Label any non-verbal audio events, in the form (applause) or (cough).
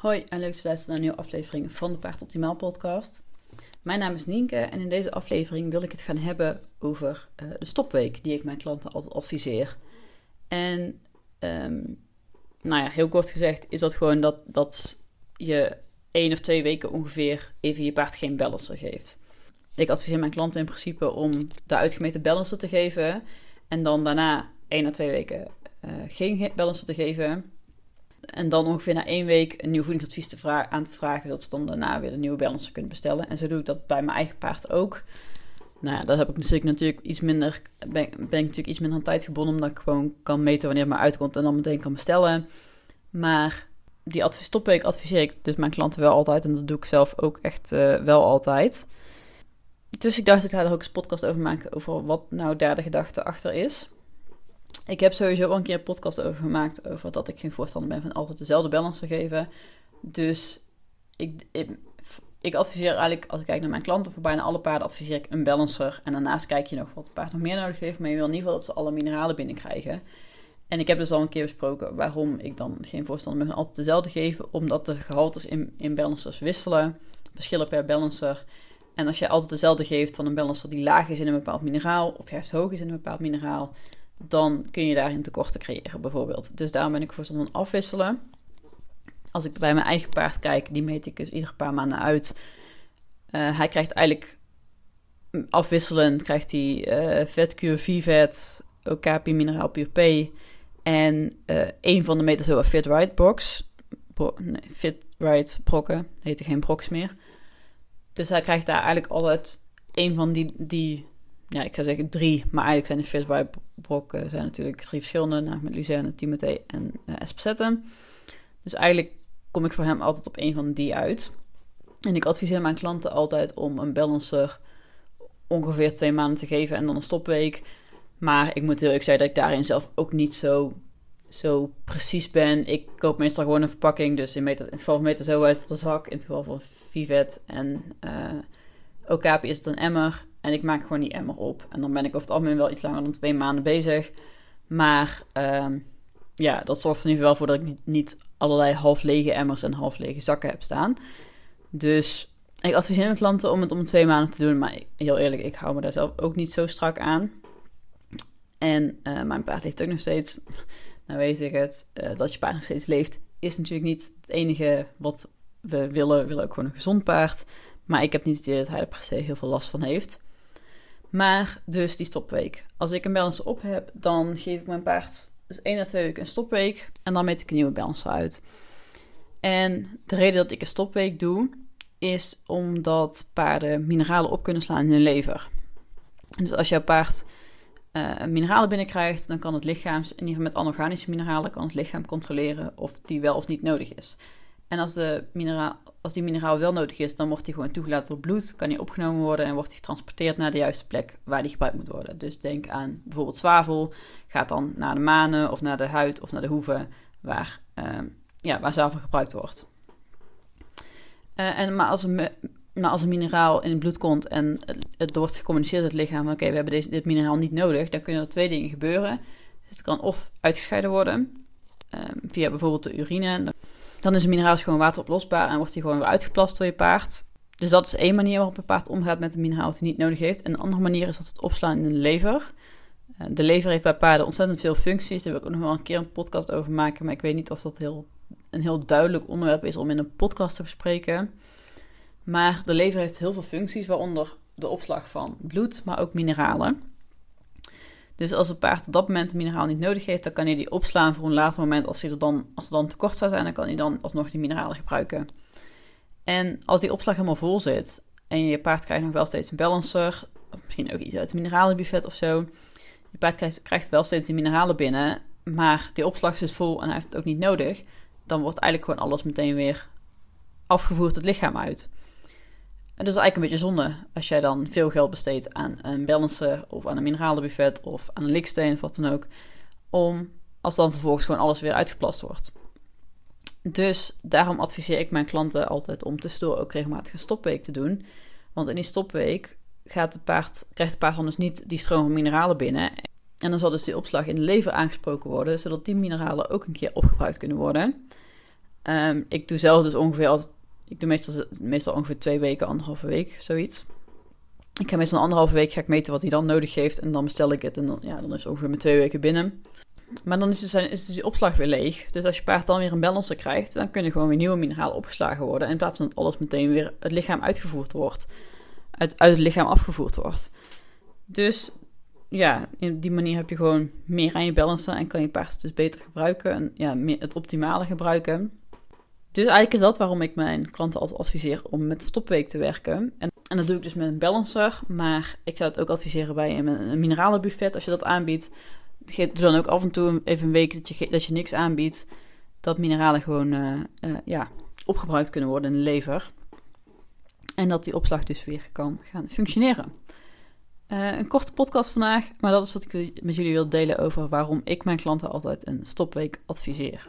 Hoi en leuk dat je naar een nieuwe aflevering van de Paard Optimaal podcast. Mijn naam is Nienke en in deze aflevering wil ik het gaan hebben over uh, de stopweek die ik mijn klanten altijd adviseer. En um, nou ja, heel kort gezegd is dat gewoon dat, dat je één of twee weken ongeveer even je paard geen balancer geeft. Ik adviseer mijn klanten in principe om de uitgemeten balancer te geven en dan daarna één of twee weken uh, geen balancer te geven. En dan ongeveer na één week een nieuw voedingsadvies te aan te vragen, dat ze dan daarna weer een nieuwe balancer kunnen bestellen. En zo doe ik dat bij mijn eigen paard ook. Nou ja, dat heb ik natuurlijk, natuurlijk iets minder, ben, ik natuurlijk iets minder aan tijd gebonden, omdat ik gewoon kan meten wanneer het uitkomt en dan meteen kan bestellen. Maar die advies, stopweek adviseer ik dus mijn klanten wel altijd en dat doe ik zelf ook echt uh, wel altijd. Dus ik dacht, ik ga er ook eens podcast over maken over wat nou derde gedachte achter is. Ik heb sowieso al een keer een podcast over gemaakt. Over dat ik geen voorstander ben van altijd dezelfde balance te geven. Dus ik, ik, adviseer eigenlijk, als ik kijk naar mijn klanten, voor bijna alle paarden adviseer ik een balancer. En daarnaast kijk je nog wat het paard nog meer nodig heeft. Maar je wil in ieder geval dat ze alle mineralen binnenkrijgen. En ik heb dus al een keer besproken waarom ik dan geen voorstander ben van altijd dezelfde geven. Omdat de gehaltes in, in balancers wisselen. Verschillen per balancer. En als je altijd dezelfde geeft van een balancer die laag is in een bepaald mineraal. Of juist hoog is in een bepaald mineraal dan kun je daarin tekorten creëren, bijvoorbeeld. Dus daarom ben ik voor zo'n afwisselen. Als ik bij mijn eigen paard kijk, die meet ik dus iedere paar maanden uit. Uh, hij krijgt eigenlijk afwisselend krijgt hij uh, vetkuur, Vivet, Okapi, mineraal puur P. En uh, een van de meters Fit Right box. Bro nee, Fit Right brokken. Heette geen broks meer. Dus hij krijgt daar eigenlijk altijd een van die, die ja, ik zou zeggen drie, maar eigenlijk zijn de Fit Vibe brokken zijn natuurlijk drie verschillende, namelijk met Luzerne, Timothée en uh. Dus eigenlijk kom ik voor hem altijd op een van die uit. En ik adviseer mijn klanten altijd om een balancer ongeveer twee maanden te geven en dan een stopweek. Maar ik moet heel eerlijk zeggen dat ik daarin zelf ook niet zo, zo precies ben. Ik koop meestal gewoon een verpakking. Dus in, in het geval van meter zo is het een zak. In het geval van Vivet en uh, is het een emmer. En ik maak gewoon die emmer op. En dan ben ik over het algemeen wel iets langer dan twee maanden bezig. Maar uh, ja, dat zorgt er in ieder geval voor dat ik niet allerlei half lege emmers en half lege zakken heb staan. Dus ik adviseer mijn klanten om het om twee maanden te doen. Maar heel eerlijk, ik hou me daar zelf ook niet zo strak aan. En uh, mijn paard leeft ook nog steeds. (laughs) nou weet ik het. Uh, dat je paard nog steeds leeft is natuurlijk niet het enige wat we willen. We willen ook gewoon een gezond paard. Maar ik heb niet het idee dat hij er per se heel veel last van heeft. Maar dus die stopweek. Als ik een balance op heb, dan geef ik mijn paard dus één à twee weken een stopweek. En dan meet ik een nieuwe balance uit. En de reden dat ik een stopweek doe, is omdat paarden mineralen op kunnen slaan in hun lever. Dus als jouw paard uh, mineralen binnenkrijgt, dan kan het lichaam, in ieder geval met anorganische mineralen, kan het lichaam controleren of die wel of niet nodig is. En als, mineraal, als die mineraal wel nodig is, dan wordt die gewoon toegelaten door bloed, kan die opgenomen worden en wordt die getransporteerd naar de juiste plek waar die gebruikt moet worden. Dus denk aan bijvoorbeeld zwavel, gaat dan naar de manen of naar de huid of naar de hoeven waar, uh, ja, waar zwavel gebruikt wordt. Uh, en, maar, als een, als een mineraal in het bloed komt en het, wordt gecommuniceerd het lichaam oké, we hebben deze, dit mineraal niet nodig, dan kunnen er twee dingen gebeuren. Dus het kan of uitgescheiden worden uh, via bijvoorbeeld de urine. Dan is een mineraal gewoon wateroplosbaar en wordt die gewoon weer uitgeplast door je paard. Dus dat is één manier waarop een paard omgaat met een mineraal dat hij niet nodig heeft. En een andere manier is dat het opslaan in de lever. Eh, de lever heeft bij paarden ontzettend veel functies. Daar wil ik ook nog wel een keer een podcast over maken. Maar ik weet niet of dat heel, een heel duidelijk onderwerp is om in een podcast te bespreken. Maar de lever heeft heel veel functies, waaronder de opslag van bloed, maar ook mineralen. Dus als het paard op dat moment een mineraal niet nodig heeft, dan kan hij die opslaan voor een later moment. Als, hij er dan, als er dan tekort zou zijn, dan kan hij dan alsnog die mineralen gebruiken. En als die opslag helemaal vol zit en je paard krijgt nog wel steeds een balancer, of misschien ook iets uit het mineralenbuffet of zo. Je paard krijgt, krijgt wel steeds die mineralen binnen, maar die opslag is vol en hij heeft het ook niet nodig. Dan wordt eigenlijk gewoon alles meteen weer afgevoerd het lichaam uit. En is eigenlijk een beetje zonde als jij dan veel geld besteedt aan een balancer of aan een mineralenbuffet of aan een liksteen of wat dan ook. Om als dan vervolgens gewoon alles weer uitgeplast wordt. Dus daarom adviseer ik mijn klanten altijd om tussendoor ook regelmatig een stopweek te doen. Want in die stopweek gaat paard, krijgt de paard dan dus niet die stroom van mineralen binnen. En dan zal dus die opslag in de lever aangesproken worden, zodat die mineralen ook een keer opgebruikt kunnen worden. Ehm, ik doe zelf dus ongeveer altijd, ik doe meestal, meestal ongeveer twee weken, anderhalve week, zoiets. Ik ga meestal anderhalve week ga ik meten wat hij dan nodig heeft en dan bestel ik het en dan, ja, dan is het ongeveer met twee weken binnen. Maar dan is, het, is die opslag weer leeg. Dus als je paard dan weer een balancer krijgt, dan kunnen gewoon weer nieuwe mineralen opgeslagen worden. In plaats van dat alles meteen weer het lichaam uitgevoerd wordt. Uit, uit het lichaam afgevoerd wordt. Dus ja, in die manier heb je gewoon meer aan je balancer en kan je paard dus beter gebruiken. En ja, meer het optimale gebruiken. Dus eigenlijk is dat waarom ik mijn klanten altijd adviseer om met stopweek te werken. En, en dat doe ik dus met een balancer. Maar ik zou het ook adviseren bij een, een mineralenbuffet als je dat aanbiedt doe dan ook af en toe even een week dat je, dat je niks aanbiedt. Dat mineralen gewoon uh, uh, ja, opgebruikt kunnen worden in de lever. En dat die opslag dus weer kan gaan functioneren. Uh, een korte podcast vandaag, maar dat is wat ik met jullie wil delen over waarom ik mijn klanten altijd een stopweek adviseer.